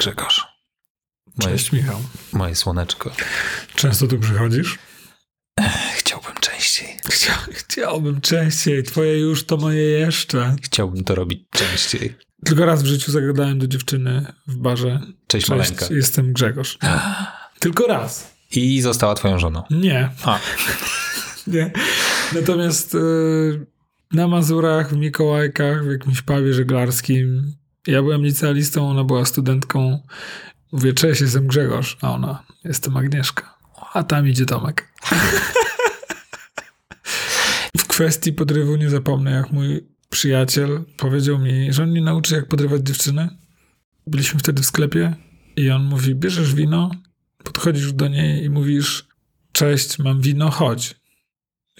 Grzegorz. Moje, Cześć Michał. moje słoneczko. Często tu przychodzisz? Chciałbym częściej. Chcia, chciałbym częściej. Twoje już to moje jeszcze. Chciałbym to robić częściej. Tylko raz w życiu zagadałem do dziewczyny w barze. Cześć, maleńka. jestem Grzegorz. Tylko raz. I została twoją żoną. Nie, A, nie. Natomiast y, na Mazurach, w Mikołajkach, w jakimś pubie żeglarskim ja byłem licealistą, ona była studentką. Mówię, cześć, jestem Grzegorz. A ona, jestem Agnieszka. A tam idzie Tomek. w kwestii podrywu nie zapomnę, jak mój przyjaciel powiedział mi, że on mnie nauczy, jak podrywać dziewczynę. Byliśmy wtedy w sklepie i on mówi, bierzesz wino, podchodzisz do niej i mówisz, cześć, mam wino, chodź.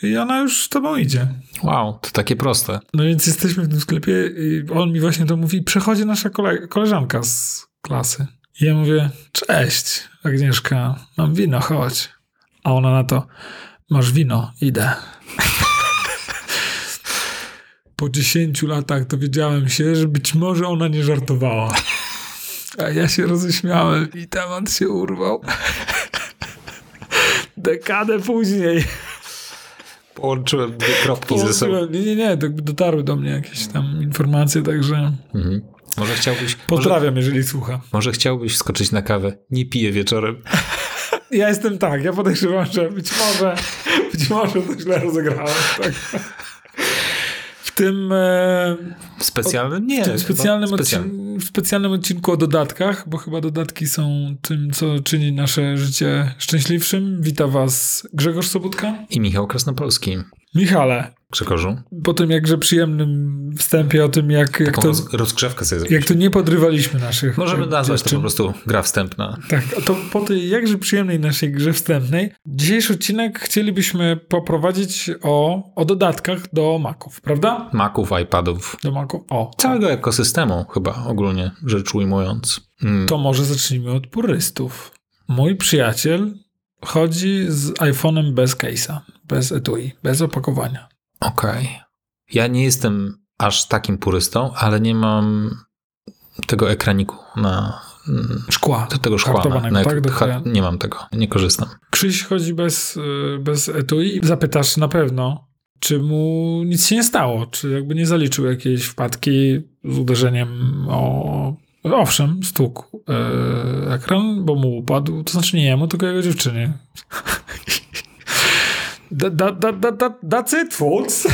I ona już z tobą idzie. wow, to takie proste. No więc jesteśmy w tym sklepie i on mi właśnie to mówi, przechodzi nasza kole- koleżanka z klasy. I ja mówię, cześć Agnieszka, mam wino, chodź. A ona na to, masz wino, idę. Po 10 latach dowiedziałem się, że być może ona nie żartowała. A ja się roześmiałem i temat się urwał. Dekadę później. Połączyłem dwie kropki ze sobą. Nie, nie, nie, do- dotarły do mnie jakieś tam informacje, także Mhm. Może chciałbyś, może, pozdrawiam, jeżeli słucha. może chciałbyś skoczyć na kawę. Nie piję wieczorem. Ja jestem tak, ja podejrzewam, że być może, być może to źle rozegrałem. Tak. Tym, e, Specjalnym? Nie. w tym specjalnym, specjalnym. odcin- w specjalnym odcinku o dodatkach, bo chyba dodatki są tym, co czyni nasze życie szczęśliwszym. Wita was Grzegorz Sobutka. I Michał Krasnopolski. Michale, Grzegorzu, po tym jakże przyjemnym wstępie o tym, jak, jak, to, roz, rozgrzewkę sobie jak zrobić. to nie podrywaliśmy naszych Możemy e, nazwać to dziewczyn. po prostu gra wstępna. Tak, a to po tej jakże przyjemnej naszej grze wstępnej, dzisiejszy odcinek chcielibyśmy poprowadzić o, o dodatkach do Maców, prawda? Maków, iPadów, Do Maców. O, całego ekosystemu chyba ogólnie rzecz ujmując. Mm. to może zacznijmy od purystów. Mój przyjaciel chodzi z iPhone'em bez case'a, bez etui, bez opakowania. Okej. Ja nie jestem aż takim purystą, ale nie mam tego ekraniku na mm, Szkła. do tego szkła. Na, na, tak? Ha, nie mam tego, nie korzystam. Krzyś chodzi bez, y, bez etui i zapytasz na pewno, czy mu nic się nie stało, czy jakby nie zaliczył jakiejś wpadki z uderzeniem o... Owszem, stukł e, ekran, bo mu upadł, to znaczy nie jemu, tylko jego dziewczynie. Da, da, da, da, da, that's it, folks.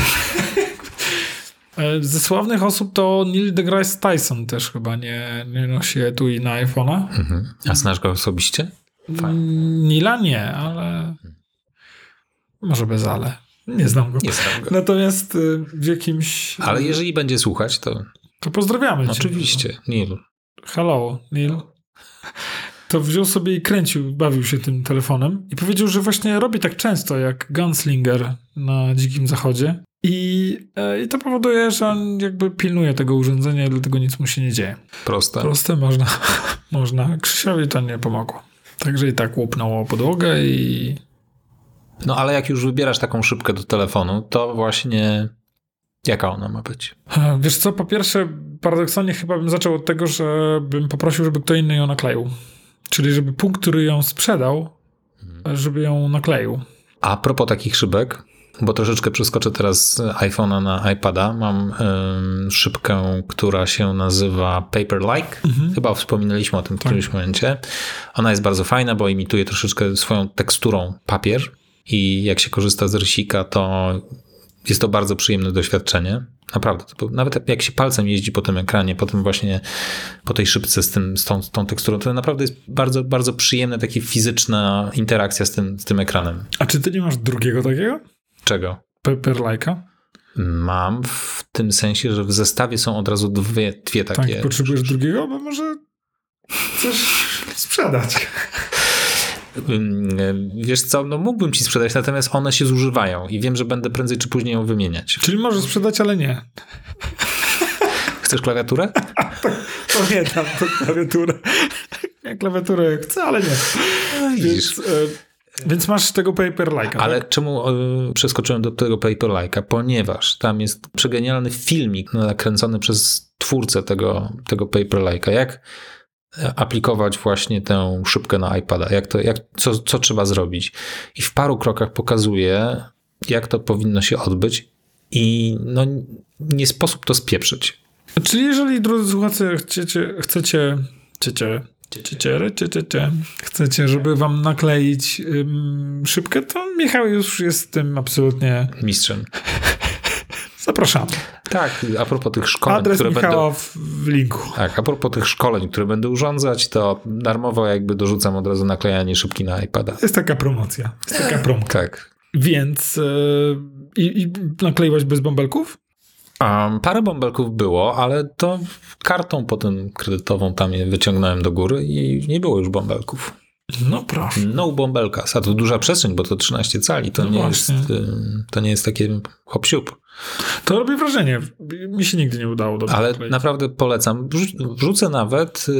E, Ze sławnych osób to Neil deGrasse Tyson też chyba nie, nie nosi etui na iPhone'a. Mhm. A znasz go osobiście? Fajnie. Nila nie, ale może bez ale. Nie znam go. Nie znam go. Natomiast y, w jakimś... Ale jeżeli będzie słuchać, to To pozdrawiamy cię. oczywiście. Neil. Hello, Neil. To wziął sobie i kręcił, bawił się tym telefonem i powiedział, że właśnie robi tak często jak Gunslinger na Dzikim Zachodzie i, e, i to powoduje, że on jakby pilnuje tego urządzenia i dlatego nic mu się nie dzieje. Proste. Proste można, można. Krzysiowi to nie pomogło. Także i tak łupnęło podłogę i No ale jak już wybierasz taką szybkę do telefonu, to właśnie jaka ona ma być? E, Wiesz co, po pierwsze, paradoksalnie chyba bym zaczął od tego, że bym poprosił, żeby kto inny ją nakleił. Czyli żeby punkt, który ją sprzedał, żeby ją nakleił. A propos takich szybek, bo troszeczkę przeskoczę teraz z iPhone'a na iPada, mam ym, szybkę, która się nazywa Paper-like. Chyba wspominaliśmy o tym w którymś momencie. Ona jest bardzo fajna, bo imituje troszeczkę swoją teksturą papier i jak się korzysta z rysika, to jest to bardzo przyjemne doświadczenie. Naprawdę. Nawet jak się palcem jeździ po tym ekranie, po tym właśnie, po tej szybce z, tym, z, tą, z tą teksturą, to naprawdę jest bardzo, bardzo przyjemna, taka fizyczna interakcja z tym, z tym ekranem. A czy ty nie masz drugiego takiego? Czego? Paper Like'a? Mam w tym sensie, że w zestawie są od razu dwie, dwie Tak, takie. potrzebujesz drugiego, bo może chcesz sprzedać. Wiesz co, no mógłbym ci sprzedać, natomiast one się zużywają i wiem, że będę prędzej czy później ją wymieniać. Czyli możesz sprzedać, ale nie. Chcesz klawiaturę? Pamiętam tą klawiaturę. Ja klawiaturę chcę, ale nie. Widzisz. Więc, e, więc masz tego Paper Like'a. Ale tak? czemu y, przeskoczyłem do tego Paperlike'a? Ponieważ tam jest przegenialny filmik nakręcony przez twórcę tego, tego Paperlike'a. Jak aplikować właśnie tę szybkę na iPada, jak to, jak, co, co trzeba zrobić. I w paru krokach pokazuje, jak to powinno się odbyć i no, nie sposób to spieprzyć. Czyli jeżeli, drodzy słuchacze, chcecie, chcecie, chcecie, chcecie, chcecie, chcecie, żeby wam nakleić szybkę, to Michał już jest tym absolutnie mistrzem. Zapraszamy. Tak, a propos tych szkoleń, Adres które Michała będą... w linku. Tak, a propos tych szkoleń, które będę urządzać, to darmowo jakby dorzucam od razu naklejanie szybki na iPada. Jest taka promocja. Jest taka promka. Tak. Więc yy, i nakleiłeś bez bąbelków? Um, parę bąbelków było, ale to kartą potem kredytową tam je wyciągnąłem do góry i nie było już bąbelków. No proszę. No bąbelka. A to duża przestrzeń, bo to 13 cali. To, No nie, właśnie. jest, y, to nie jest takie hop siup. To robi wrażenie. Mi się nigdy nie udało dobrze Ale naprawdę polecam. Wrzu- Wrzucę nawet y,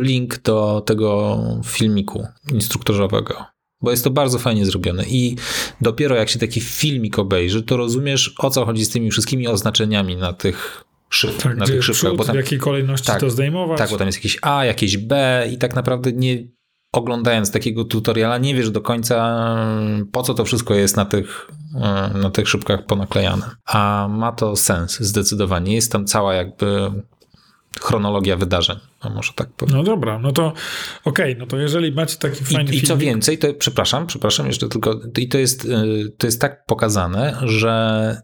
link do tego filmiku instruktorzowego, bo jest to bardzo fajnie zrobione. I dopiero jak się taki filmik obejrzy, to rozumiesz o co chodzi z tymi wszystkimi oznaczeniami na tych szyb, Tak, na tych szybkach. przód, Bo tam, w jakiej kolejności tak, to zdejmować. tak, bo tam jest jakieś A, jakieś B i tak naprawdę nie oglądając takiego tutoriala nie wiesz do końca po co to wszystko jest na tych, y, na tych szybkach ponaklejane. A ma to sens zdecydowanie. Jest tam cała jakby chronologia wydarzeń, a może tak powiem. No dobra, no to okej, no to jeżeli macie taki fajny I, I co filmik, więcej, to przepraszam, przepraszam jeszcze tylko, i to jest, y, to jest tak pokazane, że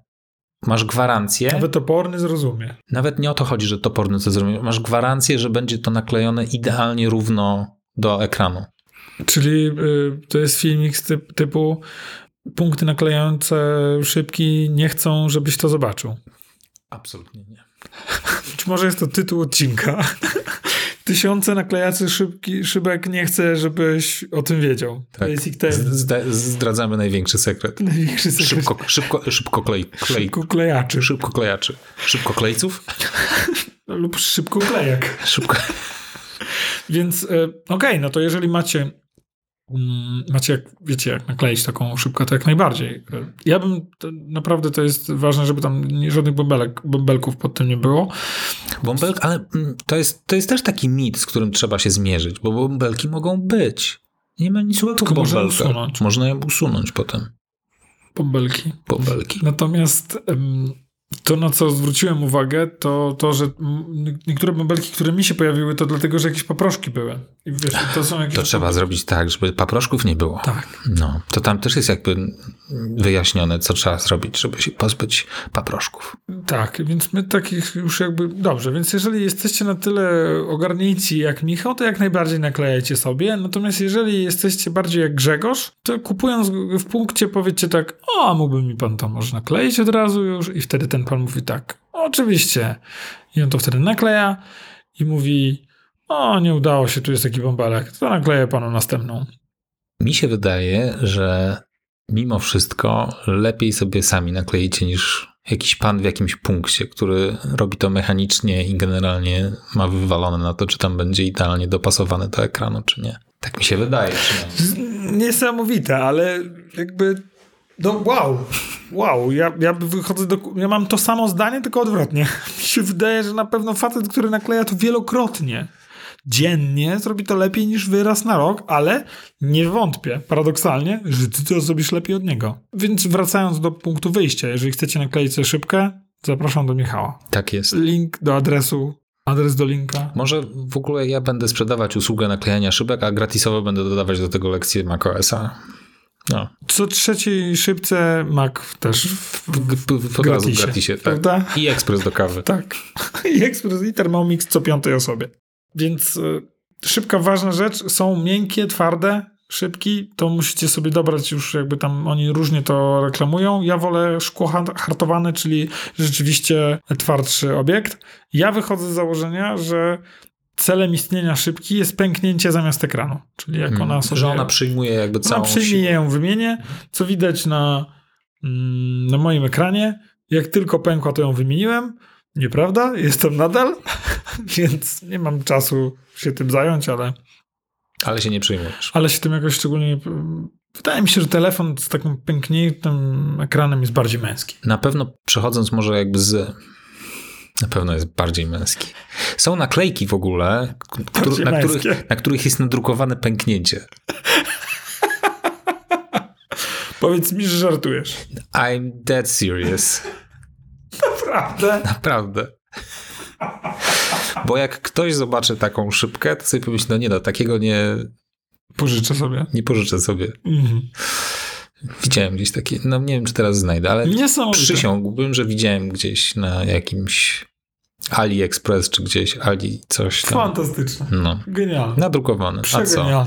masz gwarancję, nawet, nawet oporny zrozumie. nie o to chodzi, że toporny co zrobi, masz gwarancję, że będzie to naklejone idealnie równo do ekranu. Czyli y, to jest filmik z typ, typu punkty naklejające szybki nie chcą, żebyś to zobaczył. Absolutnie nie. Czy może jest to tytuł odcinka? Tysiące naklejaczy szybki, szybek nie chcę, żebyś o tym wiedział. Tak. Basic ten Zda- Zdradzamy największy sekret. największy sekret Szybko, szybko, szybko, klej, klej, szybko klejaczy szybko klejaczy. Szybko klejców? lub szybko klejek. Szybko. Więc e, okej, no to jeżeli macie mm, macie, jak, wiecie, jak nakleić taką szybkę, to jak najbardziej. E, Ja bym, to, naprawdę to jest ważne, żeby tam żadnych bąbelek, bąbelków pod tym nie było. Bąbelki, ale mm, to jest, to jest też taki mit, z którym trzeba się zmierzyć, bo bąbelki mogą być. Nie ma nic złego w można usunąć. Można je usunąć potem. Bąbelki. Bąbelki. Natomiast em, to, na co zwróciłem uwagę, to to, że niektóre bąbelki, które mi się pojawiły, to dlatego, że jakieś paproszki były. I wiesz, to są jakieś... To trzeba zrobić tak, żeby paproszków nie było. Tak. No, to tam też jest jakby wyjaśnione, co trzeba zrobić, żeby się pozbyć paproszków. Tak, więc my takich już jakby... Dobrze, więc jeżeli jesteście na tyle ogarnięci jak Michał, to jak najbardziej naklejajcie sobie. Natomiast jeżeli jesteście bardziej jak Grzegorz, to kupując w punkcie powiedzcie tak, o, mógłby mi pan to może nakleić od razu już? I wtedy ten pan mówi tak, oczywiście. I on to wtedy nakleja i mówi, o, nie udało się, tu jest taki bąbelek, to nakleję panu następną. Mi się wydaje, że mimo wszystko lepiej sobie sami nakleicie niż jakiś pan w jakimś punkcie, który robi to mechanicznie i generalnie ma wywalone na to, czy tam będzie idealnie dopasowane do ekranu, czy nie. Tak mi się wydaje. Niesamowite, ale jakby. No wow, wow, ja, ja wychodzę do. Ja mam to samo zdanie, tylko odwrotnie. Mi się wydaje, że na pewno facet, który nakleja to wielokrotnie, dziennie, zrobi to lepiej niż wy raz na rok, ale nie wątpię, paradoksalnie, że ty to zrobisz lepiej od niego. Więc wracając do punktu wyjścia, jeżeli chcecie nakleić sobie szybkę, zapraszam do Michała. Tak jest. Link do adresu, adres do linka. Może w ogóle ja będę sprzedawać usługę naklejania szybek, a gratisowo będę dodawać do tego lekcję macOSa. No, Co trzeciej szybce Mac też w, w, w, w, od razu w gratisie. Tak. prawda? I ekspres do kawy. Tak. I ekspres i Thermomix co piątej osobie. Więc y, szybka, ważna rzecz. Są miękkie, twarde, szybki. To musicie sobie dobrać już jakby tam oni różnie to reklamują. Ja wolę szkło har- hartowane, czyli rzeczywiście twardszy obiekt. Ja wychodzę z założenia, że celem istnienia szybki jest pęknięcie zamiast ekranu. Czyli jak ona sobie... Że ona przyjmuje jakby całą Ona przyjmie siłę. ją wymienię, co widać na, mm, na moim ekranie. Jak tylko pękła, to ją wymieniłem. Nieprawda? Jestem nadal, więc nie mam czasu się tym zająć, ale, Ale się nie przyjmujesz. ale się tym jakoś szczególnie... Wydaje mi się, że telefon z takim pękniętym ekranem jest bardziej męski. Na pewno przechodząc może jakby z Na pewno jest bardziej męski. Są naklejki w ogóle, na, których, na których jest nadrukowane pęknięcie. Powiedz mi, że żartujesz. I'm dead serious. Naprawdę? Naprawdę. Bo jak ktoś zobaczy taką szybkę, to sobie pomyśli, no nie no, takiego nie... Pożyczę sobie. Nie pożyczę sobie. Mhm. Widziałem gdzieś takie, no nie wiem, czy teraz znajdę, ale przysiągłbym, że widziałem gdzieś na jakimś AliExpress, czy gdzieś Ali coś tam. Fantastyczne. No. Genialne. Nadrukowane. A co?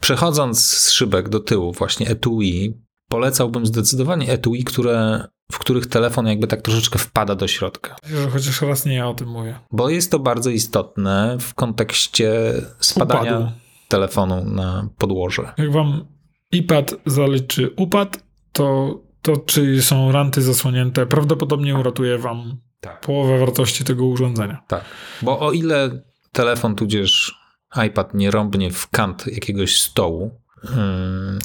Przechodząc z szybek do tyłu, właśnie etui, polecałbym zdecydowanie etui, które, w których telefon jakby tak troszeczkę wpada do środka. Chociaż raz nie ja o tym mówię. Bo jest to bardzo istotne w kontekście spadania Upadu. telefonu na podłoże. Jak wam iPad zaliczy upad, to to czy są ranty zasłonięte, prawdopodobnie uratuje wam tak. połowę wartości tego urządzenia. Tak, bo o ile telefon tudzież iPad nie rąbnie w kant jakiegoś stołu,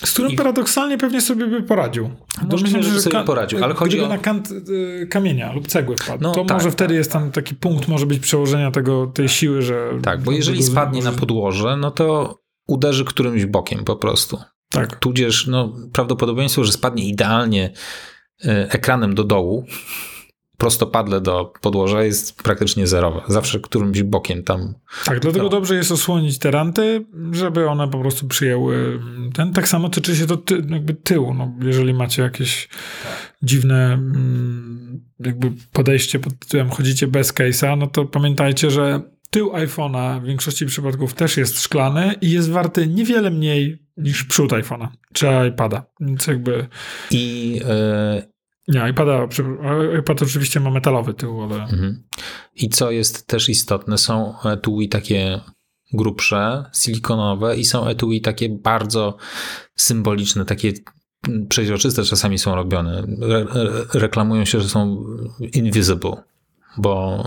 z którym I... paradoksalnie pewnie sobie by poradził. Może myślę, że sobie poradził, ale chodzi o... na kant y, kamienia lub cegły wpadł, no, to tak, może wtedy tak. jest tam taki punkt, może być przełożenia tego, tej siły, że... Tak, bo jeżeli spadnie może... na podłoże, no to uderzy którymś bokiem po prostu. Tak. Tudzież no, prawdopodobieństwo, że spadnie idealnie y, ekranem do dołu, prostopadle do podłoża jest praktycznie zerowe. Zawsze którymś bokiem tam. Tak, dlatego dobrze jest osłonić te ranty, żeby one po prostu przyjęły ten. Tak samo tyczy się to ty, jakby tyłu. No, jeżeli macie jakieś dziwne mm, jakby podejście pod tytułem chodzicie bez case'a, no to pamiętajcie, że tył iPhone'a w większości przypadków też jest szklany i jest warty niewiele mniej niż przód iPhone'a czy iPada. Więc jakby. I. Yy nie, iPada, iPad oczywiście ma metalowy tył, ale... Mhm. I co jest też istotne, są etui takie grubsze, silikonowe i są etui takie bardzo symboliczne, takie przeźroczyste czasami są robione. Re reklamują się, że są invisible bo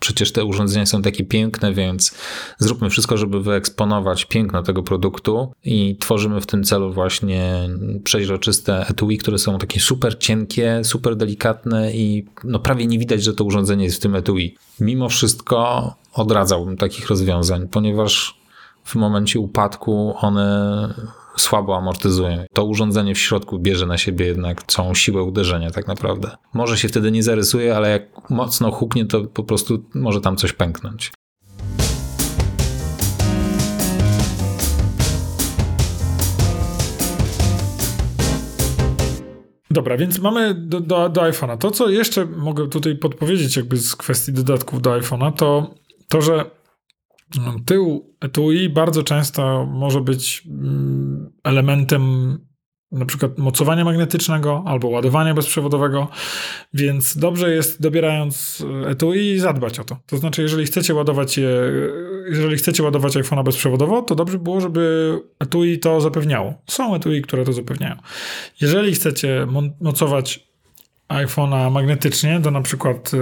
przecież te urządzenia są takie piękne, więc zróbmy wszystko, żeby wyeksponować piękno tego produktu i tworzymy w tym celu właśnie przeźroczyste etui, które są takie super cienkie, super delikatne i no prawie nie widać, że to urządzenie jest w tym etui. Mimo wszystko odradzałbym takich rozwiązań, ponieważ w momencie upadku one słabo amortyzują. To urządzenie w środku bierze na siebie jednak całą siłę uderzenia tak naprawdę. Może się wtedy nie zarysuje, ale jak mocno huknie, to po prostu może tam coś pęknąć. Dobra, więc mamy do, do, do iPhone'a. To, co jeszcze mogę tutaj podpowiedzieć, jakby z kwestii dodatków do iPhone'a, to to, że Tył etui bardzo często może być mm, elementem na przykład mocowania magnetycznego albo ładowania bezprzewodowego, więc dobrze jest dobierając etui zadbać o to. To znaczy, jeżeli chcecie ładować je, jeżeli chcecie ładować iPhone'a bezprzewodowo, to dobrze było, żeby etui to zapewniało. Są etui, które to zapewniają. Jeżeli chcecie mocować iPhone'a magnetycznie do na przykład y,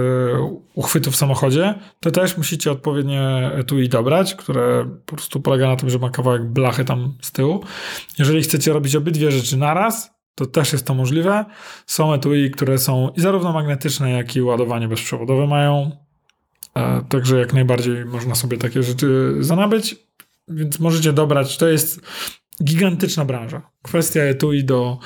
uchwytu w samochodzie, to też musicie odpowiednie etui dobrać, które po prostu polega na tym, że ma kawałek blachy tam z tyłu. Jeżeli chcecie robić obydwie rzeczy naraz, to też jest to możliwe. Są etui, które są i zarówno magnetyczne, jak i ładowanie bezprzewodowe mają. E, także jak najbardziej można sobie takie rzeczy zanabyć, więc możecie dobrać. To jest gigantyczna branża. Kwestia etui do,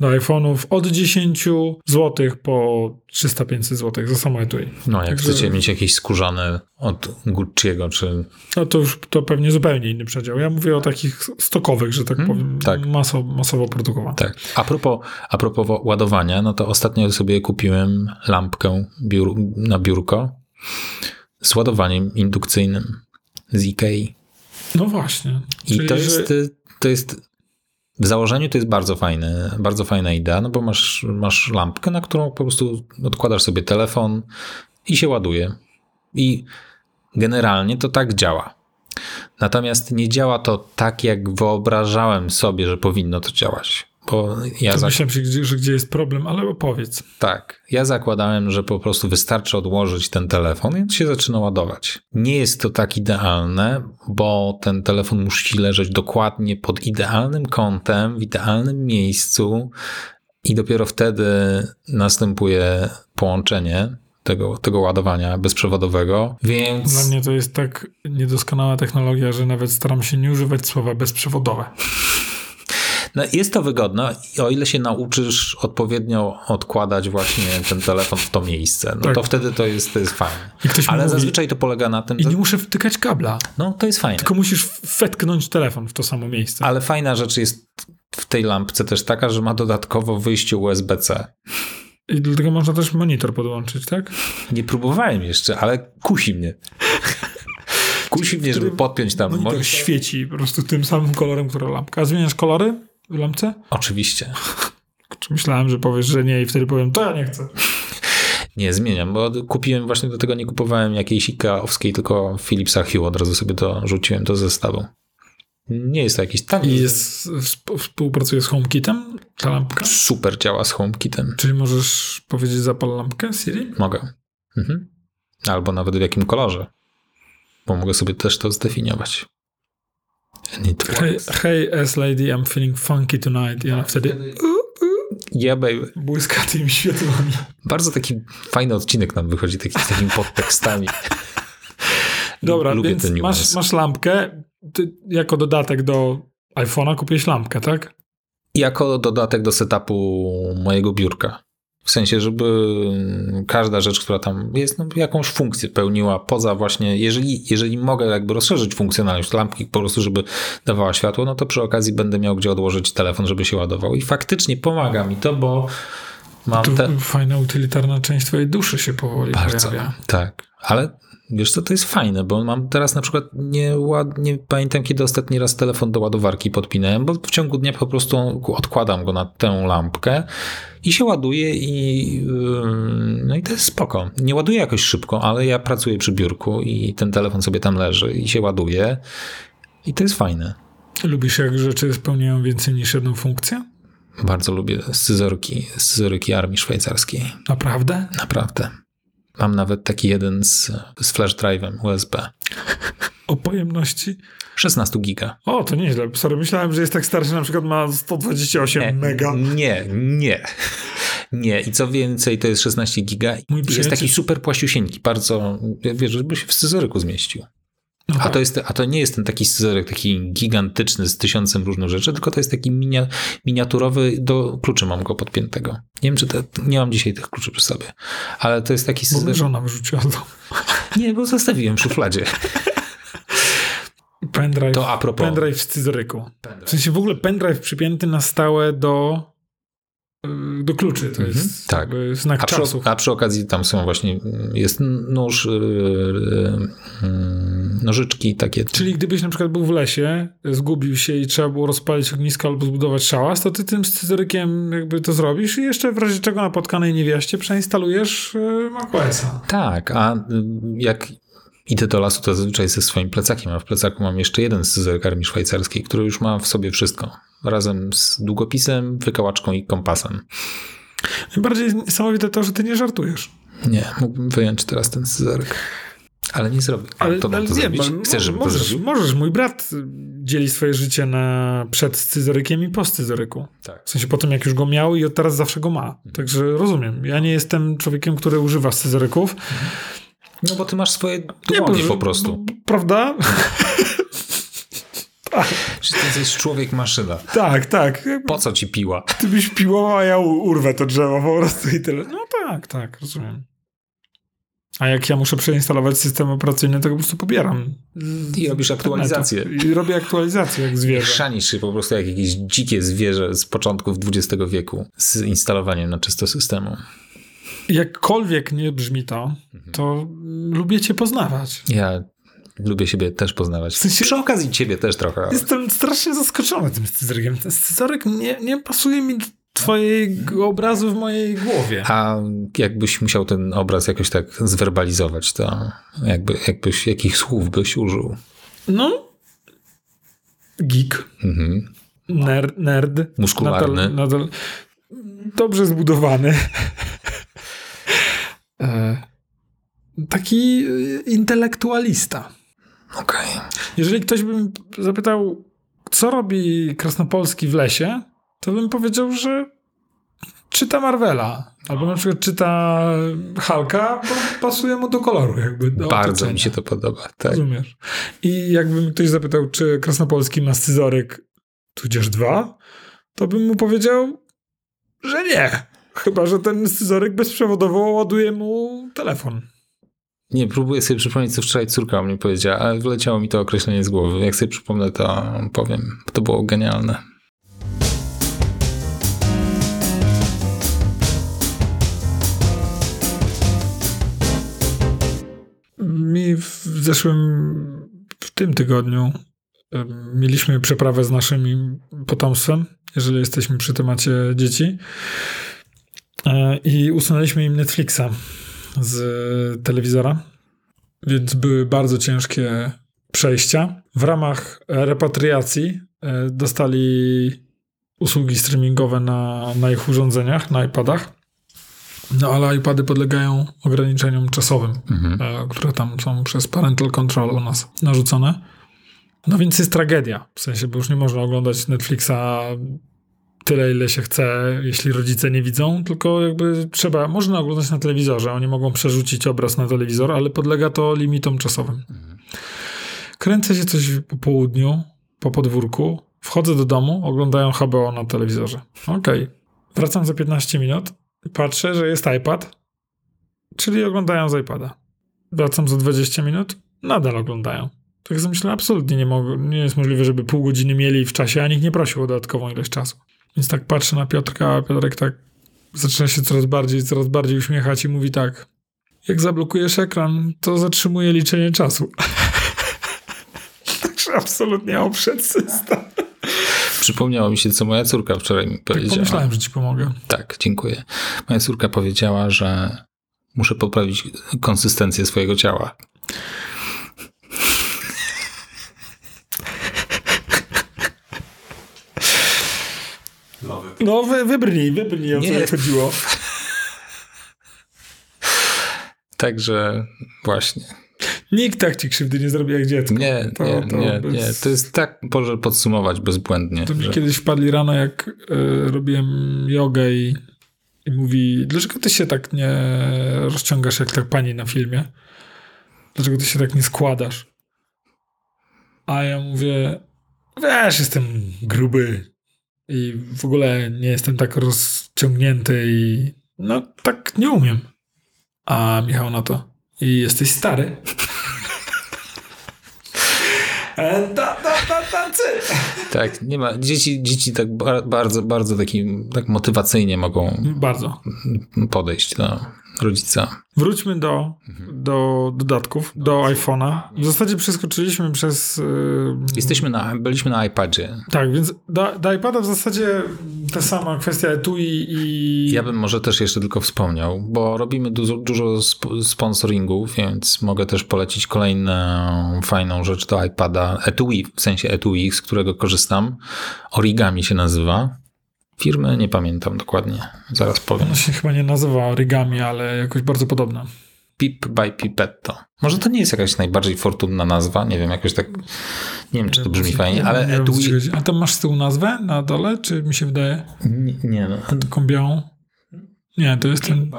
do iPhone'ów od 10 zł po 300-500 zł za samo etui. No, jak Także... chcecie mieć jakieś skórzane od Gucci'ego, czy... No to już to pewnie zupełnie inny przedział. Ja mówię o takich stokowych, że tak hmm, powiem, tak. Maso, masowo produkowanych. Tak. A propos, a propos ładowania, no to ostatnio sobie kupiłem lampkę biur, na biurko z ładowaniem indukcyjnym z Ikei. No właśnie. I Czyli, to jest... To jest w założeniu to jest bardzo fajne, bardzo fajna idea, no bo masz, masz lampkę, na którą po prostu odkładasz sobie telefon i się ładuje. I generalnie to tak działa. Natomiast nie działa to tak, jak wyobrażałem sobie, że powinno to działać. Bo ja to zak... Myślałem, że, że gdzie jest problem, ale opowiedz. Tak. Ja zakładałem, że po prostu wystarczy odłożyć ten telefon i się zaczyna ładować. Nie jest to tak idealne, bo ten telefon musi leżeć dokładnie pod idealnym kątem, w idealnym miejscu i dopiero wtedy następuje połączenie tego, tego ładowania bezprzewodowego, więc... Dla mnie to jest tak niedoskonała technologia, że nawet staram się nie używać słowa bezprzewodowe. No, jest to wygodne, o ile się nauczysz odpowiednio odkładać właśnie ten telefon w to miejsce, no Tak. to wtedy to jest, to jest fajne. Ale mówi- zazwyczaj to polega na tym, I nie muszę wtykać kabla, No, to jest fajne. tylko musisz wetknąć telefon w to samo miejsce. Ale fajna rzecz jest w tej lampce też taka, że ma dodatkowo wyjście USB-C. I dlatego można też monitor podłączyć, tak? Nie próbowałem jeszcze, ale kusi mnie. Kusi mnie, żeby podpiąć tam. Monitor świeci po prostu tym samym kolorem, który lampka. A zmieniasz kolory lampce? Oczywiście. Czy myślałem, że powiesz, że nie i wtedy powiem, to ja nie chcę. Nie, zmieniam, bo kupiłem, właśnie do tego nie kupowałem jakiejś Ikeaowskiej, tylko Philipsa Hue, od razu sobie to rzuciłem do zestawu. Nie jest to jakiś tani. I jest, wsp- współpracuje z HomeKitem ta lampka? Super działa z HomeKitem. Czyli możesz powiedzieć zapal lampkę Siri? Mogę. Mhm. Albo nawet w jakim kolorze. Bo mogę sobie też to zdefiniować. Hey, S-Lady, I'm feeling funky tonight. I ona wtedy Yeah, baby. błyska tymi światłami. Bardzo taki fajny odcinek nam wychodzi, taki z takimi podtekstami. Dobra, Lubię więc masz, masz lampkę. Ty jako dodatek do iPhone'a kupiłeś lampkę, tak? Jako dodatek do setupu mojego biurka. W sensie, żeby każda rzecz, która tam jest, no, jakąś funkcję pełniła poza właśnie, jeżeli, jeżeli mogę jakby rozszerzyć funkcjonalność lampki po prostu, żeby dawała światło, no to przy okazji będę miał gdzie odłożyć telefon, żeby się ładował. I faktycznie pomaga mi to, bo mam Tu te... fajna, utylitarna część twojej duszy się powoli Bardzo, pojawia. tak. Ale wiesz co, to jest fajne, bo mam teraz na przykład nie, nie pamiętam kiedy ostatni raz telefon do ładowarki podpinałem, bo w ciągu dnia po prostu odkładam go na tę lampkę i się ładuje i no i to jest spoko. Nie ładuję jakoś szybko, ale ja pracuję przy biurku i ten telefon sobie tam leży i się ładuje i to jest fajne. Lubisz, jak rzeczy spełniają więcej niż jedną funkcję? Bardzo lubię scyzoryki, scyzoryki armii szwajcarskiej. Naprawdę? Naprawdę. Mam nawet taki jeden z, z flash drive'em USB. O pojemności? 16 giga. O, to nieźle. Sorry, myślałem, że jest tak starszy, na przykład ma 128 mega. Nie, nie. Nie. I co więcej, to jest 16 giga. Mój Jest przyjaciel- taki super płasiusieńki, bardzo, wiesz, żeby się w scyzoryku zmieścił. No A tak. to, jest, a to nie jest ten taki scyzoryk taki gigantyczny z tysiącem różnych rzeczy, tylko to jest taki minia, miniaturowy, do kluczy mam go podpiętego. Nie wiem, czy te, nie mam dzisiaj tych kluczy przy sobie, ale to jest taki Bo scyzoryk. żona wyrzuciła domu. Nie, bo zostawiłem w szufladzie. Pendrive, To a propos. pendrive w scyzoryku. W sensie w ogóle pendrive przypięty na stałe do, do kluczy. To Mhm, jest tak. znak A przy, a przy okazji tam są właśnie, jest nóż, yy, yy, nożyczki takie. Czyli gdybyś na przykład był w lesie, zgubił się i trzeba było rozpalić ognisko albo zbudować szałas, to ty tym scyzorykiem jakby to zrobisz i jeszcze w razie czego na potkanej niewiaście przeinstalujesz y, macOSa. Tak, a y, jak idę do lasu, to zazwyczaj ze swoim plecakiem, a w plecaku mam jeszcze jeden scyzoryk armii szwajcarskiej, który już ma w sobie wszystko. Razem z długopisem, wykałaczką i kompasem. Najbardziej niesamowite to, że ty nie żartujesz. Nie, mógłbym wyjąć teraz ten scyzoryk. Ale nie zrobię. Ale, to ale to nie, zrobić? bo Chcesz, żebym to możesz, zrobił? możesz. Mój brat dzieli swoje życie na przed scyzorykiem i po scyzoryku. Tak. W sensie po tym, jak już go miał i od teraz zawsze go ma. Także rozumiem. Ja nie jestem człowiekiem, który używa scyzoryków. No bo ty masz swoje Nie, dłonie bo- po prostu. bo- Prawda? Czy ty jesteś człowiek-maszyna? tak, tak. Po co ci piła? Ty byś piłował, a ja urwę to drzewo po prostu i tyle. No tak, tak, rozumiem. A jak ja muszę przeinstalować system operacyjny, to po prostu pobieram. I robisz aktualizację. I robię aktualizację jak zwierzę. Chrzanisz się po prostu jak jakieś dzikie zwierzę z początków XX wieku z instalowaniem na czysto systemu. Jakkolwiek nie brzmi to, to lubię cię poznawać. Ja lubię siebie też poznawać. W sensie- Przy okazji ciebie też trochę. ale- Jestem strasznie zaskoczony tym scyzorykiem. Ten scyzoryk nie, nie pasuje mi do twojego obrazu w mojej głowie. A jakbyś musiał ten obraz jakoś tak zwerbalizować, to jakby, jakbyś, jakich słów byś użył? No, geek, Mhm. nerd, nerd Muskularny. Nadal, nadal dobrze zbudowany. E, Taki e, intelektualista. Okej. Jeżeli ktoś by mnie zapytał, co robi Krasnopolski w lesie, to bym powiedział, że czyta Marvela. Albo na przykład czyta Halka, bo pasuje mu do koloru jakby. Do Bardzo otoczenia. mi się to podoba. Tak. Rozumiesz. I jakby mi ktoś zapytał, czy Krasnopolski ma scyzoryk tudzież dwa, to bym mu powiedział, że nie. Chyba, że ten scyzoryk bezprzewodowo ładuje mu telefon. Nie, próbuję sobie przypomnieć, co wczoraj córka mnie powiedziała, ale wyleciało mi to określenie z głowy. Jak sobie przypomnę, to powiem. To było genialne. Mi w zeszłym, w tym tygodniu mieliśmy przeprawę z naszym potomstwem, jeżeli jesteśmy przy temacie dzieci. E, I usunęliśmy im Netflixa z telewizora, więc były bardzo ciężkie przejścia. W ramach repatriacji e, dostali usługi streamingowe na, na ich urządzeniach, na iPadach. No ale iPady podlegają ograniczeniom czasowym, Mhm. e, które tam są przez parental control u nas narzucone. No więc jest tragedia. W sensie, bo już nie można oglądać Netflixa tyle, ile się chce, jeśli rodzice nie widzą, tylko jakby trzeba, można oglądać na telewizorze, oni mogą przerzucić obraz na telewizor, ale podlega to limitom czasowym. Kręcę się coś po południu, po podwórku, wchodzę do domu, oglądają HBO na telewizorze. Okej. Wracam za 15 minut, patrzę, że jest iPad, czyli oglądają z iPada. Wracam za 20 minut, nadal oglądają. Tak sobie myślę, absolutnie nie, mogą, nie jest możliwe, żeby pół godziny mieli w czasie, a nikt nie prosił o dodatkową ilość czasu. Więc tak patrzę na Piotrka, a Piotrek tak zaczyna się coraz bardziej, coraz bardziej uśmiechać i mówi tak, jak zablokujesz ekran, to zatrzymuje liczenie czasu. Także absolutnie oprzed system. Przypomniało mi się, co moja córka wczoraj mi Tak powiedziała. pomyślałem, że ci pomogę. Tak, dziękuję. Moja córka powiedziała, że muszę poprawić konsystencję swojego ciała. No wy, wybrnij, wybrnij, o co Nie. chodziło. Także właśnie. Nikt tak ci krzywdy nie zrobi jak dziecko. Nie, To- nie, to nie, bez- nie. To jest tak, może podsumować bezbłędnie. To mi że- kiedyś wpadli rano, jak y, robiłem jogę i, i mówi, dlaczego ty się tak nie rozciągasz jak tak pani na filmie? Dlaczego ty się tak nie składasz? A ja mówię, wiesz, jestem gruby i w ogóle nie jestem tak rozciągnięty i no tak nie umiem. A Michał na to, i jesteś stary. Da, da, da, tacy. Tak, nie ma. Dzieci, dzieci tak ba- bardzo, bardzo taki, tak motywacyjnie mogą Bardzo. podejść do rodzica. Wróćmy do, do dodatków, do iPhone'a. W zasadzie przeskoczyliśmy przez. Yy, Jesteśmy na, byliśmy na iPadzie. tak, więc do, do iPada w zasadzie ta sama kwestia etui i. Ja bym może też jeszcze tylko wspomniał, bo robimy dużo, dużo sp- sponsoringów, więc mogę też polecić kolejną fajną rzecz do iPada. Etui, w sensie etui, z którego korzystam. Origami się nazywa. Firmy nie pamiętam dokładnie. Zaraz powiem. Ono się chyba nie nazywa origami, ale jakoś bardzo podobne. Pip by Pipetto. Może to nie jest jakaś najbardziej fortunna nazwa, nie wiem, jakoś tak, nie wiem, czy to brzmi fajnie, ale Nie. A tam masz z tyłu nazwę na dole, czy mi się wydaje? Nie, nie no. Taką białą? Nie, to jest ten.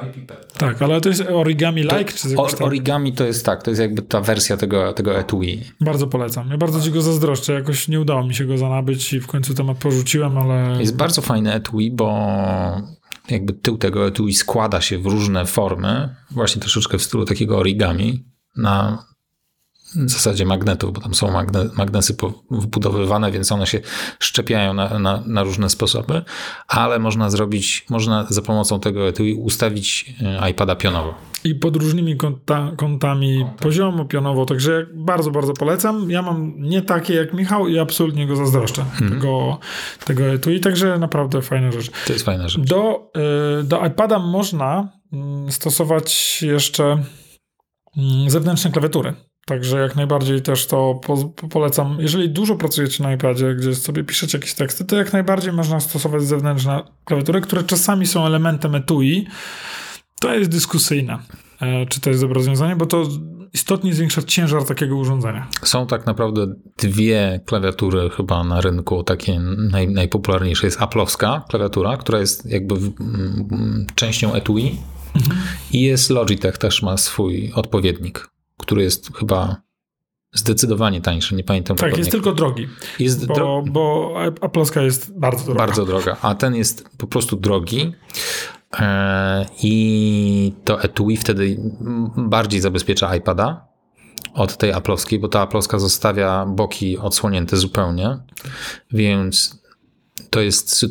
Tak, ale to jest origami like, czy coś O, tak? origami to jest tak, to jest jakby ta wersja tego, tego etui. Bardzo polecam. Ja bardzo ci go zazdroszczę. Jakoś nie udało mi się go zanabyć i w końcu temat porzuciłem, ale. Jest bardzo fajne etui, bo jakby tył tego etui składa się w różne formy, właśnie troszeczkę w stylu takiego origami, na zasadzie magnetów, bo tam są magne, magnesy wbudowywane, więc one się szczepiają na, na, na różne sposoby, ale można zrobić, można za pomocą tego etui ustawić e, iPada pionowo. I pod różnymi kąta, kątami poziomo, pionowo, także bardzo, bardzo polecam. Ja mam nie takie jak Michał i absolutnie go zazdroszczę Mhm. tego, tego etui, także naprawdę fajna rzecz. To jest fajna rzecz. Do, y, do iPada można mm, stosować jeszcze mm, zewnętrzne klawiatury. Także jak najbardziej też to po, po- polecam. Jeżeli dużo pracujecie na iPadzie, gdzie sobie piszecie jakieś teksty, to jak najbardziej można stosować zewnętrzne klawiatury, które czasami są elementem etui. To jest dyskusyjne, e, czy to jest dobre rozwiązanie, bo to istotnie zwiększa ciężar takiego urządzenia. Są tak naprawdę dwie klawiatury chyba na rynku, takie naj, najpopularniejsze jest Apple'owska klawiatura, która jest jakby w, m, częścią etui mhm. i jest Logitech, też ma swój odpowiednik, który jest chyba zdecydowanie tańszy, nie pamiętam. Tak, jest tylko drogi. Jest bo, dro... bo Apple'owska jest bardzo droga. Bardzo droga, a ten jest po prostu drogi. E, I to etui wtedy bardziej zabezpiecza iPada od tej aplowskiej, bo ta aplowska zostawia boki odsłonięte zupełnie, więc to jest,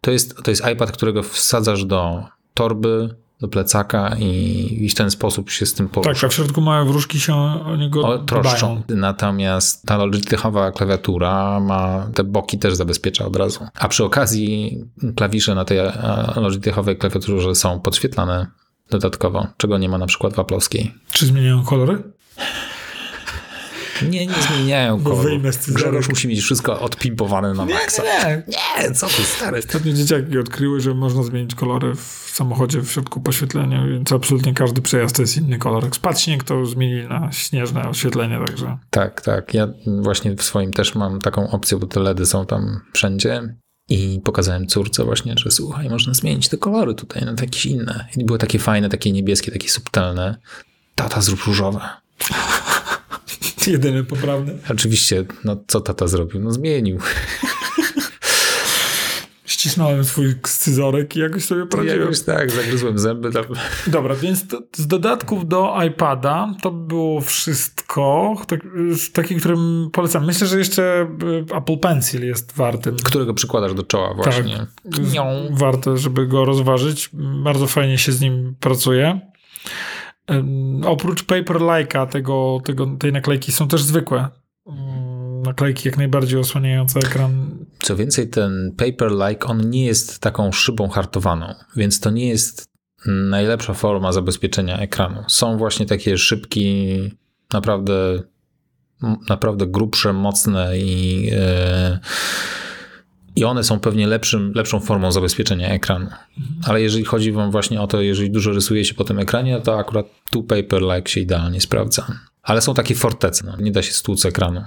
to jest, to jest iPad, którego wsadzasz do torby, do plecaka i, i w ten sposób się z tym porusza. Tak, a w środku małe wróżki się o niego o, troszczą. Natomiast ta Logitechowa klawiatura ma te boki też zabezpiecza od razu. A przy okazji klawisze na tej Logitechowej klawiaturze są podświetlane dodatkowo, czego nie ma na przykład w Apple'owskiej. Czy zmieniają kolory? Nie, nie zmieniają koloru. Grzegorz musi mieć wszystko odpimpowane na maksa. Nie, nie, nie co ty stary. Ostatnio dzieciaki odkryły, że można zmienić kolory w samochodzie w środku poświetlenia, więc absolutnie każdy przejazd to jest inny kolor. Jak spadł śnieg, to zmienili na śnieżne oświetlenie, także... Tak, tak. Ja właśnie w swoim też mam taką opcję, bo te LEDy są tam wszędzie. I pokazałem córce właśnie, że słuchaj, można zmienić te kolory tutaj na jakieś inne. I były takie fajne, takie niebieskie, takie subtelne. Tata zrób różowe. Jedyny poprawny. Oczywiście, no co tata zrobił? No zmienił. Ścisnąłem swój scyzorek i jakoś sobie poradziłem. Jakoś tak, zagryzłem zęby. Tam. Dobra, więc to, z dodatków do iPada to było wszystko. Tak, taki, którym polecam. Myślę, że jeszcze y, Apple Pencil jest wartym. Którego przykładasz do czoła właśnie. Tak, warte, żeby go rozważyć. Bardzo fajnie się z nim pracuje. Oprócz Paper Like'a tego, tego, tej naklejki są też zwykłe mm, naklejki jak najbardziej osłaniające ekran. Co więcej, ten Paper Like on nie jest taką szybą hartowaną, więc to nie jest najlepsza forma zabezpieczenia ekranu. Są właśnie takie szybki, naprawdę naprawdę grubsze, mocne i yy, i one są pewnie lepszym, lepszą formą zabezpieczenia ekranu. Ale jeżeli chodzi wam właśnie o to, jeżeli dużo rysuje się po tym ekranie, to akurat tu Paper Like się idealnie sprawdza. Ale są takie fortece, no, nie da się stłuc ekranu.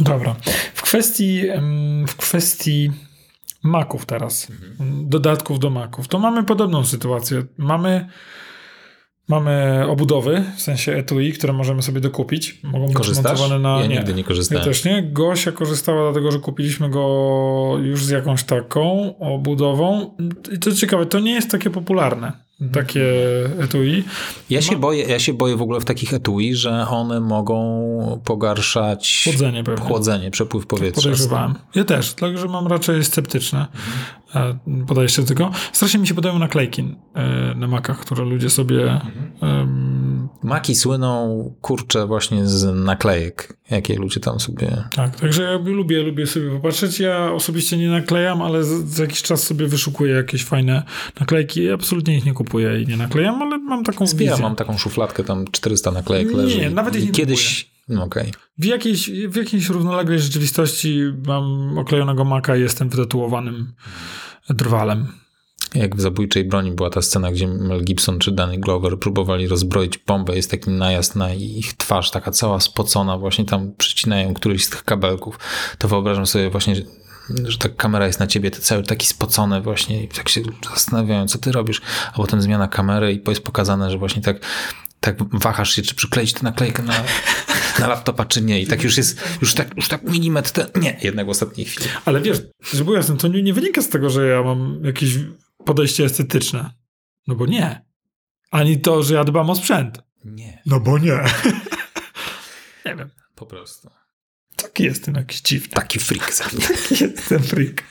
Dobra. W kwestii, w kwestii Maców teraz, mhm. dodatków do Maców, to mamy podobną sytuację. Mamy Mamy obudowy, w sensie etui, które możemy sobie dokupić. Mogą być montowane na... Ja nigdy nie korzystałem. Ja też nie. Gosia korzystała dlatego, że kupiliśmy go już z jakąś taką obudową. I to ciekawe, to nie jest takie popularne takie etui. Ja się, boję, ja się boję w ogóle w takich etui, że one mogą pogarszać chłodzenie, pewnie. chłodzenie przepływ powietrza. Podejrzewałem. Ja też, także mam raczej sceptyczne podejście do tego. Strasznie mi się podają naklejki e, na makach, które ludzie sobie mhm. Maki słyną, kurczę, właśnie z naklejek, jakie ludzie tam sobie... Tak, także ja lubię, lubię sobie popatrzeć. Ja osobiście nie naklejam, ale za jakiś czas sobie wyszukuję jakieś fajne naklejki. Ja absolutnie ich nie kupuję i nie naklejam, ale mam taką Zbieram, wizję. mam taką szufladkę, tam 400 naklejek leży. Nie, nawet ich nie Kiedyś... No okay. w, jakiejś, w jakiejś równoległej rzeczywistości mam oklejonego maka i jestem wytatuowanym drwalem jak w Zabójczej Broni była ta scena, gdzie Mel Gibson czy Danny Glover próbowali rozbroić bombę, jest taki najazd na ich twarz, taka cała spocona, właśnie tam przycinają któryś z tych kabelków, to wyobrażam sobie właśnie, że ta kamera jest na ciebie, te cały taki spocone właśnie i tak się zastanawiają, co ty robisz, a potem zmiana kamery i jest pokazane, że właśnie tak tak wahasz się, czy przykleić tę naklejkę na, na laptopa, czy nie. I tak już jest, już tak, już tak milimetr, te, nie, jednak w ostatniej chwili. Ale wiesz, żeby było jasne, to nie, wynika z tego, że ja mam jakieś podejście estetyczne. No bo nie. Ani to, że ja dbam o sprzęt. Nie. No bo nie. nie wiem. Po prostu. Taki jestem jakiś dziwny. Taki freak za mnie. Taki jestem freak.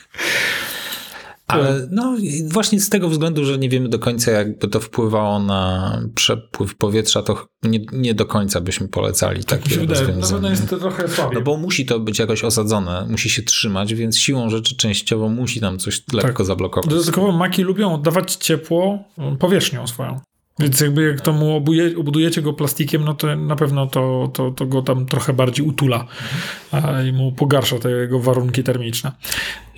Ale no właśnie z tego względu, że nie wiemy do końca, jakby to wpływało na przepływ powietrza, to nie, nie do końca byśmy polecali tak takie rozwiązanie. Pewno jest to trochę słabiej. No bo musi to być jakoś osadzone, musi się trzymać, więc siłą rzeczy częściowo musi tam coś lekko tak. zablokować. Dodatkowo maki lubią oddawać ciepło powierzchnią swoją. Więc jakby jak to mu obuje, obudujecie go plastikiem, no to na pewno to, to, to go tam trochę bardziej utula i mu pogarsza te jego warunki termiczne.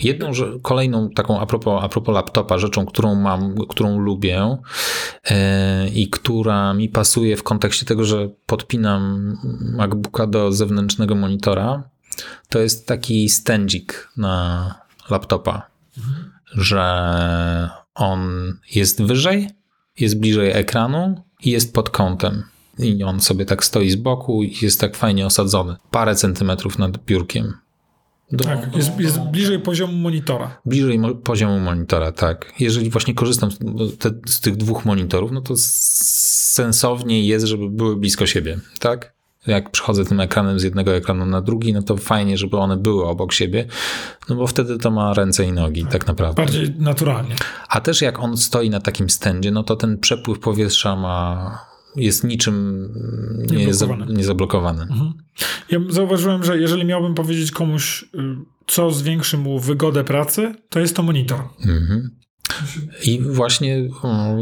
Jedną, że kolejną taką a propos, a propos laptopa, rzeczą, którą mam, którą lubię yy, i która mi pasuje w kontekście tego, że podpinam MacBooka do zewnętrznego monitora, to jest taki stędzik na laptopa, mhm. że on jest wyżej, jest bliżej ekranu i jest pod kątem. I on sobie tak stoi z boku i jest tak fajnie osadzony. Parę centymetrów nad biurkiem. Do, tak, jest, jest, bliżej poziomu monitora. Bliżej mo poziomu monitora, tak. Jeżeli właśnie korzystam z, te, z, tych dwóch monitorów, no to sensownie jest, żeby były blisko siebie, tak? Jak przychodzę tym ekranem z jednego ekranu na drugi, no to fajnie, żeby one były obok siebie, no bo wtedy to ma ręce i nogi tak, naprawdę. Bardziej naturalnie. A też jak on stoi na takim stędzie, no to ten przepływ powietrza ma jest niczym nie jest niezablokowany. Mhm. Ja zauważyłem, że jeżeli miałbym powiedzieć komuś, y, co zwiększy mu wygodę pracy, to jest to monitor. Mhm. I właśnie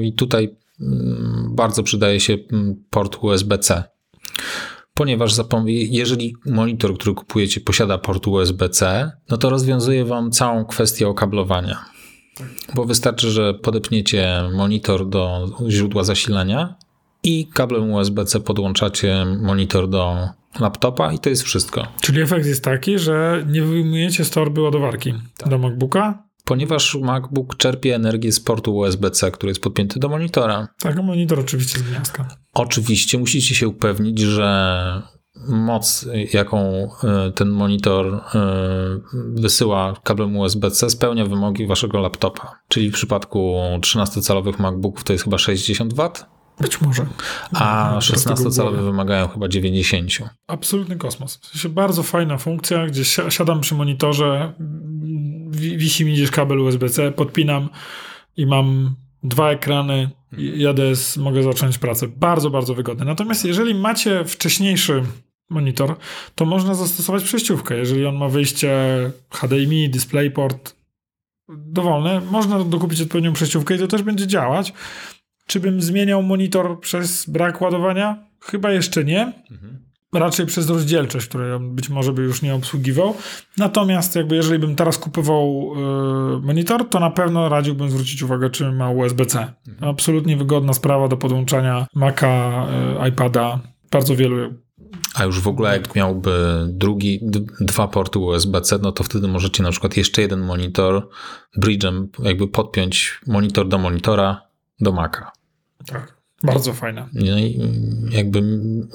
i tutaj mm, bardzo przydaje się port USB-C ponieważ jeżeli monitor, który kupujecie, posiada port USB-C, no to rozwiązuje wam całą kwestię okablowania. Bo wystarczy, że podepniecie monitor do źródła zasilania i kablem USB-C podłączacie monitor do laptopa i to jest wszystko. Czyli efekt jest taki, że nie wyjmujecie z torby ładowarki tak. do MacBooka, ponieważ MacBook czerpie energię z portu USB-C, który jest podpięty do monitora. Tak, monitor oczywiście z gniazdka. Oczywiście musicie się upewnić, że moc, jaką e, ten monitor e, wysyła kablem USB-C, spełnia wymogi waszego laptopa. Czyli w przypadku 13-calowych MacBooków to jest chyba 60 W. Być może. A 16-calowe wymagają chyba 90. Absolutny kosmos. W sensie bardzo fajna funkcja, gdzie siadam przy monitorze, wisi mi gdzieś kabel USB-C, podpinam i mam dwa ekrany, jadę, z, mogę zacząć pracę. Bardzo, bardzo wygodne. Natomiast jeżeli macie wcześniejszy monitor, to można zastosować przejściówkę. Jeżeli on ma wyjście HDMI, DisplayPort dowolne, można dokupić odpowiednią przejściówkę i to też będzie działać. Czy bym zmieniał monitor przez brak ładowania? Chyba jeszcze nie. Mhm raczej przez rozdzielczość, której być może by już nie obsługiwał. Natomiast jakby jeżeli bym teraz kupował y, monitor, to na pewno radziłbym zwrócić uwagę, czy ma USB-C. Mhm. Absolutnie wygodna sprawa do podłączania Maca, y, iPada. Bardzo wielu a już w ogóle jak miałby drugi, dwa porty USB-C, no to wtedy możecie na przykład jeszcze jeden monitor bridge'em jakby podpiąć monitor do monitora do Maca. Tak. Bardzo fajne. No i jakby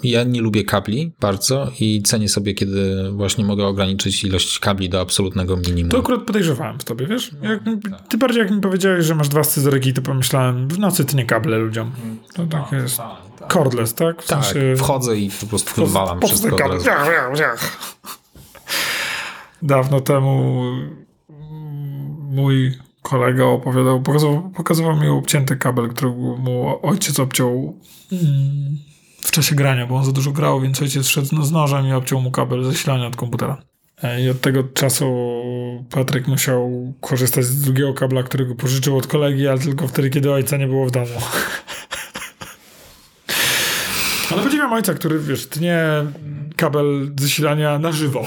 ja nie lubię kabli bardzo i cenię sobie, kiedy właśnie mogę ograniczyć ilość kabli do absolutnego minimum. To akurat podejrzewałem w tobie, wiesz? No, jak, tak. Ty bardziej jak mi powiedziałeś, że masz dwa scyzoryki, to pomyślałem, w nocy ty nie kable ludziom. To tak jest. Tak. Cordless, tak? W tak, sensie... wchodzę i po prostu wywalam wszystko po od Dawno temu mój kolega opowiadał, pokazywał, pokazywał mi obcięty kabel, który mu ojciec obciął w czasie grania, bo on za dużo grał, więc ojciec szedł z nożem i obciął mu kabel zasilania od komputera. E, I od tego czasu Patryk musiał korzystać z drugiego kabla, którego pożyczył od kolegi, ale tylko wtedy, kiedy ojca nie było w domu. Ale podziwiam ojca, który, wiesz, tnie kabel zasilania na żywo.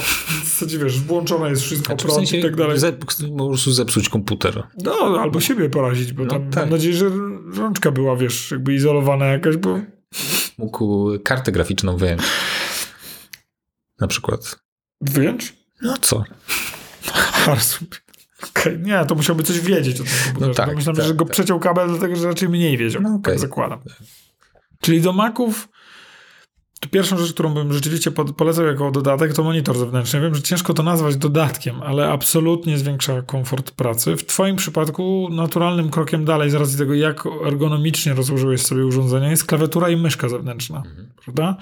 Zasadzie, wiesz, włączone jest wszystko, znaczy, prąd w sensie i tak dalej. Zep, po prostu zepsuć komputer. No, albo siebie porazić, bo no, tam tak. mam nadzieję, że rączka była, wiesz, jakby izolowana jakaś, bo... Mógł kartę graficzną wyjąć. Na przykład. Wyjąć? No co? Okay. Nie, to musiałby coś wiedzieć o tym komputerze. No tak, Myślałem, tak, że go tak. przeciął kabel, dlatego że raczej mniej wiedział. No, okay. Tak zakładam. Czyli do Maców to pierwszą rzecz, którą bym rzeczywiście polecał jako dodatek, to monitor zewnętrzny. Wiem, że ciężko to nazwać dodatkiem, ale absolutnie zwiększa komfort pracy. W Twoim przypadku naturalnym krokiem dalej, z racji tego, jak ergonomicznie rozłożyłeś sobie urządzenie, jest klawiatura i myszka zewnętrzna, mhm. prawda?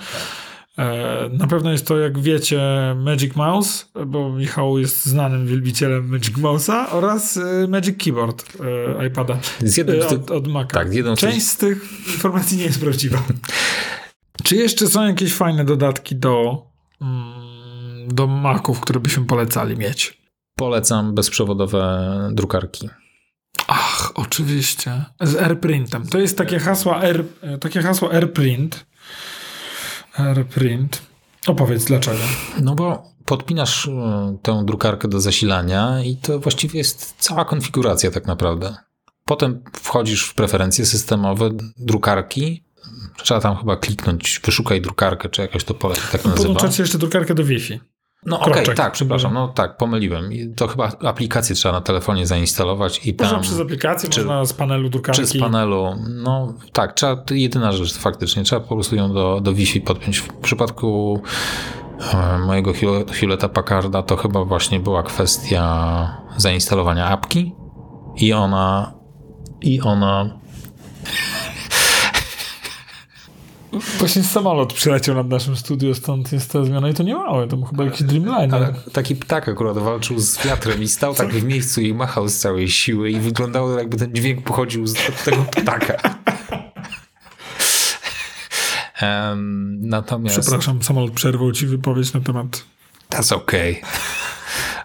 E, na pewno jest to, jak wiecie, Magic Mouse, bo Michał jest znanym wielbicielem Magic Mouse'a oraz e, Magic Keyboard e, iPada z jednym z tych, od, od Maca. Tak, jedną Część z tych informacji nie jest prawdziwa. Czy jeszcze są jakieś fajne dodatki do, mm, do Maców, które byśmy polecali mieć? Polecam bezprzewodowe drukarki. Ach, oczywiście. Z AirPrintem. To jest takie hasło Air, takie hasło AirPrint. AirPrint. Opowiedz dlaczego. No bo podpinasz e, tę drukarkę do zasilania i to właściwie jest cała konfiguracja tak naprawdę. Potem wchodzisz w preferencje systemowe drukarki. Trzeba tam chyba kliknąć, wyszukaj drukarkę, czy jakoś to pole tak nazywa. Podłączacie jeszcze drukarkę do Wi-Fi. No okej, okay, tak, przepraszam, no tak, pomyliłem. I to chyba aplikację trzeba na telefonie zainstalować i tam... Można przez aplikację, czy, można z panelu drukarki. Czy z panelu, no tak, trzeba, jedyna rzecz faktycznie, trzeba po prostu ją do, do Wi-Fi podpiąć. W przypadku e, mojego Hewletta Packarda to chyba właśnie była kwestia zainstalowania apki i ona i ona Właśnie samolot przyleciał nad naszym studio, stąd jest ta zmiana i to nie małe, to chyba jakiś Dreamliner. Ale taki ptak akurat walczył z wiatrem i stał tak w miejscu i machał z całej siły i wyglądało jakby ten dźwięk pochodził z tego ptaka. um, natomiast... Przepraszam, samolot przerwał ci wypowiedź na temat... That's okay.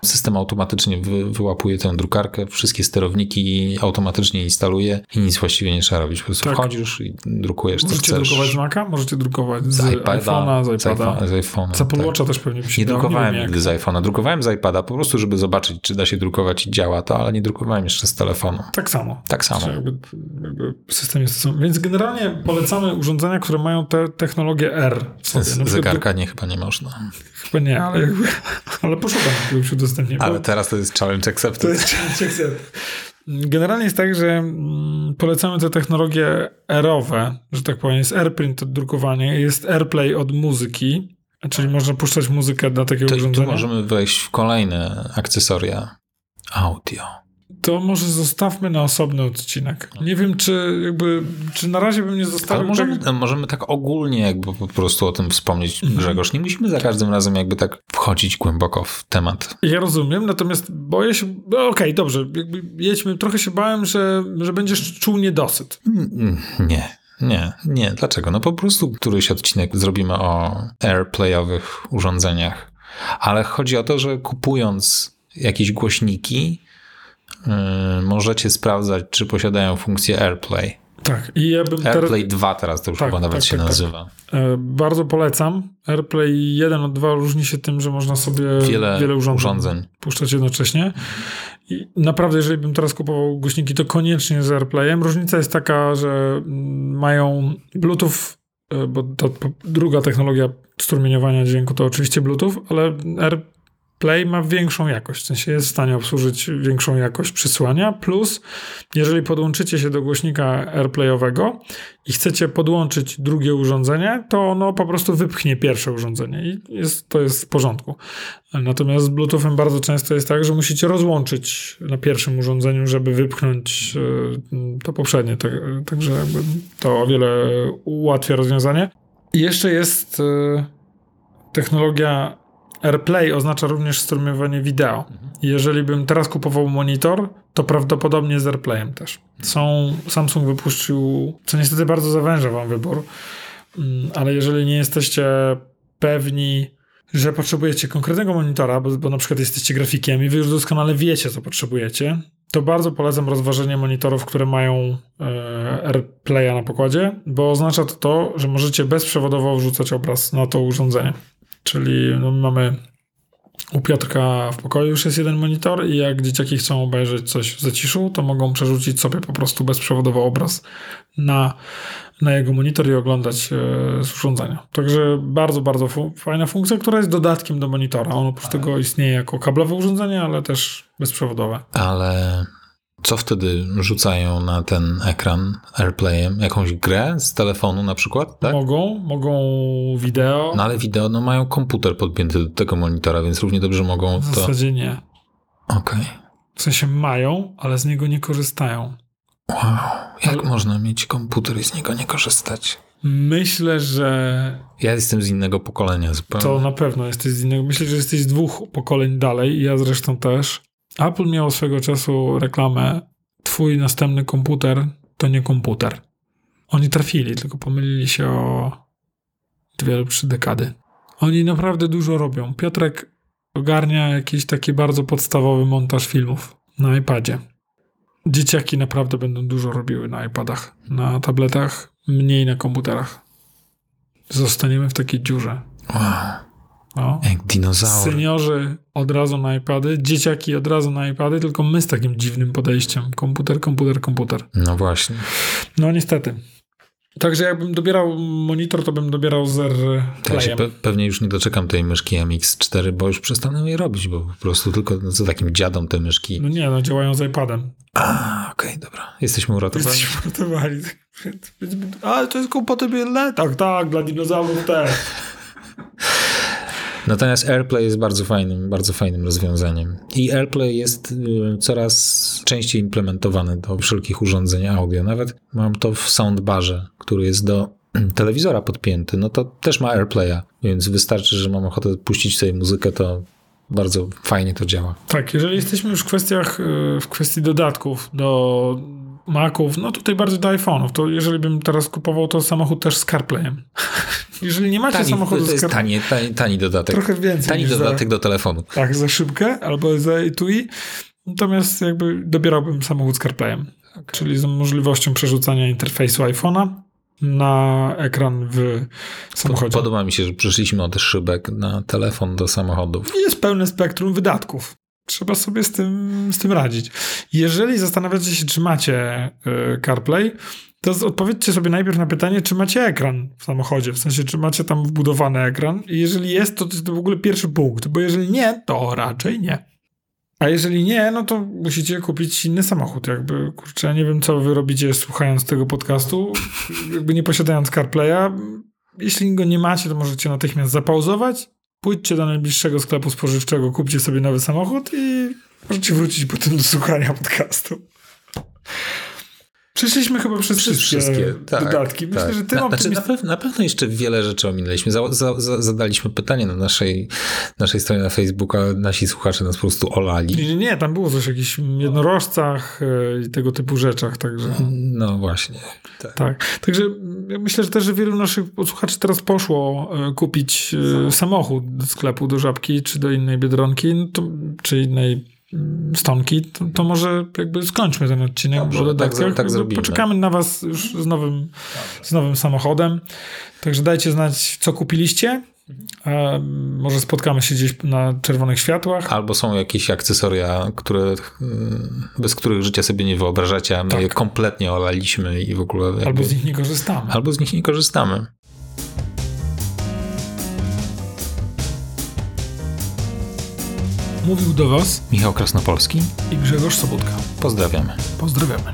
System automatycznie wy, wyłapuje tę drukarkę, wszystkie sterowniki automatycznie instaluje i nic właściwie nie trzeba robić. Po prostu tak. wchodzisz i drukujesz Możecie co chcesz. Możecie drukować z Maca, możecie drukować z, z iPhone'a, z iPada. Z iPhone'a, z Apple tak. Też pewnie Nie drukowałem nie nigdy z iPhone'a, drukowałem z iPada po prostu, żeby zobaczyć, czy da się drukować i działa to, ale nie drukowałem jeszcze z telefonu. Tak samo. Tak samo. Jakby, jakby system jest Więc generalnie polecamy urządzenia, które mają te technologię R. Sobie. Zegarka nie, chyba nie można. Chyba nie, ale, jakby, ale poszukam, jakby udostępnię. Ale teraz to jest challenge accepted. To jest challenge accepted. Generalnie jest tak, że mm, polecamy te technologie erowe, że tak powiem, jest AirPrint od drukowania, jest AirPlay od muzyki, czyli można puszczać muzykę dla takiego to, urządzenia. Tu możemy wejść w kolejne akcesoria audio to może zostawmy na osobny odcinek. Nie wiem, czy jakby, czy na razie bym nie zostawił... Ale możemy tak, możemy tak ogólnie jakby po prostu o tym wspomnieć, mhm. Grzegorz. Nie musimy za każdym razem jakby tak wchodzić głęboko w temat. Ja rozumiem, natomiast boję się... No okej, okay, dobrze, jakby jedźmy. Trochę się bałem, że, że będziesz czuł niedosyt. Mm, nie. Nie, nie. Dlaczego? No po prostu któryś odcinek zrobimy o airplayowych urządzeniach. Ale chodzi o to, że kupując jakieś głośniki, możecie sprawdzać, czy posiadają funkcję AirPlay. Tak, i ja bym AirPlay teraz... 2 teraz to już tak, chyba nawet tak, się tak, tak. nazywa. E, bardzo polecam. AirPlay 1 od 2 różni się tym, że można sobie wiele, wiele urządzeń, urządzeń puszczać jednocześnie. I naprawdę, jeżeli bym teraz kupował głośniki, to koniecznie z AirPlayem. Różnica jest taka, że mają Bluetooth, e, bo to druga technologia strumieniowania dźwięku to oczywiście Bluetooth, ale Play ma większą jakość, w sensie jest w stanie obsłużyć większą jakość przysłania, plus jeżeli podłączycie się do głośnika AirPlayowego i chcecie podłączyć drugie urządzenie, to ono po prostu wypchnie pierwsze urządzenie i jest, to jest w porządku. Natomiast z Bluetoothem bardzo często jest tak, że musicie rozłączyć na pierwszym urządzeniu, żeby wypchnąć e, to poprzednie, tak, także to o wiele ułatwia rozwiązanie. I jeszcze jest e, technologia AirPlay oznacza również strumiowanie wideo. Jeżeli bym teraz kupował monitor, to prawdopodobnie z AirPlayem też. Są, Samsung wypuścił, co niestety bardzo zawęża wam wybór, mm, ale jeżeli nie jesteście pewni, że potrzebujecie konkretnego monitora, bo, bo na przykład jesteście grafikiem i wy już doskonale wiecie, co potrzebujecie, to bardzo polecam rozważenie monitorów, które mają e, AirPlaya na pokładzie, bo oznacza to to, że możecie bezprzewodowo wrzucać obraz na to urządzenie. Czyli no, mamy u Piotrka w pokoju już jest jeden monitor i jak dzieciaki chcą obejrzeć coś w zaciszu, to mogą przerzucić sobie po prostu bezprzewodowo obraz na, na jego monitor i oglądać e, z urządzenia. Także bardzo, bardzo fu fajna funkcja, która jest dodatkiem do monitora. On oprócz tego istnieje jako kablowe urządzenie, ale też bezprzewodowe. Ale co wtedy rzucają na ten ekran AirPlayem? Jakąś grę z telefonu na przykład? Tak? Mogą, mogą wideo. No ale wideo, no mają komputer podpięty do tego monitora, więc równie dobrze mogą w to... zasadzie nie. Okej. Okay. W sensie mają, ale z niego nie korzystają. Wow, jak ale... można mieć komputer i z niego nie korzystać? Myślę, że. Ja jestem z innego pokolenia zupełnie. To na pewno jesteś z innego. Myślę, że jesteś z dwóch pokoleń dalej, i ja zresztą też. Apple miało swego czasu reklamę: Twój następny komputer to nie komputer. Oni trafili, tylko pomylili się o dwie lub trzy dekady. Oni naprawdę dużo robią. Piotrek ogarnia jakiś taki bardzo podstawowy montaż filmów na iPadzie. dzieciaki naprawdę będą dużo robiły na iPadach, na tabletach, mniej na komputerach. Zostaniemy w takiej dziurze. Wow. No. Jak dinozaur. Seniorzy od razu na iPady, dzieciaki od razu na iPady, tylko my z takim dziwnym podejściem. Komputer, komputer, komputer. No właśnie. No niestety. Także jakbym dobierał monitor, to bym dobierał z Ja się pe pewnie już nie doczekam tej myszki MX4, bo już przestanę je robić, bo po prostu tylko za takim dziadom te myszki. No nie, no działają z iPadem. A, okej, dobra. Jesteśmy uratowani. Jesteśmy uratowani. Ale to jest kompatybilne? Tak, tak, dla dinozaurów też. Natomiast AirPlay jest bardzo fajnym, bardzo fajnym rozwiązaniem. I AirPlay jest y, coraz częściej implementowany do wszelkich urządzeń audio. Nawet mam to w soundbarze, który jest do telewizora podpięty. No to też ma AirPlaya, więc wystarczy, że mam ochotę puścić sobie muzykę, to bardzo fajnie to działa. Tak, jeżeli jesteśmy już w kwestiach, y, w kwestii dodatków do Maców, no tutaj bardzo do iPhone'ów, to jeżeli bym teraz kupował to samochód też z CarPlayem. jeżeli nie macie Tani, samochodu to z CarPlayem, tani, tani, tani dodatek. trochę więcej Tani niż za- dodatek do telefonu. Tak, za szybkę albo za etui. Natomiast jakby dobierałbym samochód z CarPlayem, czyli z możliwością przerzucania interfejsu iPhone'a na ekran w samochodzie. Podoba mi się, że przeszliśmy od szybek na telefon do samochodów. Jest pełne spektrum wydatków. Trzeba sobie z tym, z tym radzić. Jeżeli zastanawiacie się, czy macie y, CarPlay, to odpowiedzcie sobie najpierw na pytanie, czy macie ekran w samochodzie, w sensie, czy macie tam wbudowany ekran. I jeżeli jest, to to jest w ogóle pierwszy punkt, bo jeżeli nie, to raczej nie. A jeżeli nie, no to musicie kupić inny samochód. Jakby, kurczę, nie wiem, co wy robicie słuchając tego podcastu, jakby nie posiadając CarPlaya. Jeśli go nie macie, to możecie natychmiast zapauzować, pójdźcie do najbliższego sklepu spożywczego, kupcie sobie nowy samochód i możecie wrócić potem do słuchania podcastu. Przeszliśmy chyba przez, Przez wszystkie, wszystkie, tak, dodatki. Myślę, tak. że tym na, znaczy, na, pew, na pewno jeszcze wiele rzeczy ominęliśmy. Za, za, za, zadaliśmy pytanie na naszej, naszej stronie na Facebooka. Nasi słuchacze nas po prostu olali. Nie, nie, tam było coś o jakichś jednorożcach e, i tego typu rzeczach, także... No właśnie. Tak. Tak. Także ja myślę, że też że wielu naszych słuchaczy teraz poszło e, kupić e, samochód do sklepu, do żabki, czy do innej biedronki, no czy innej stonki, to, to może jakby skończmy ten odcinek Dobrze, o dodatkach. tak- tak zrobimy. Poczekamy na was już z nowym, z nowym samochodem. Także dajcie znać, co kupiliście. E, może spotkamy się gdzieś na czerwonych światłach. Albo są jakieś akcesoria, które, mm, bez których życia sobie nie wyobrażacie, a my Tak. je kompletnie olaliśmy i w ogóle... Jakby, Albo z nich nie korzystamy. albo z nich nie korzystamy. Mówił do was Michał Krasnopolski. i Grzegorz Sobotka. Pozdrawiamy. Pozdrawiamy.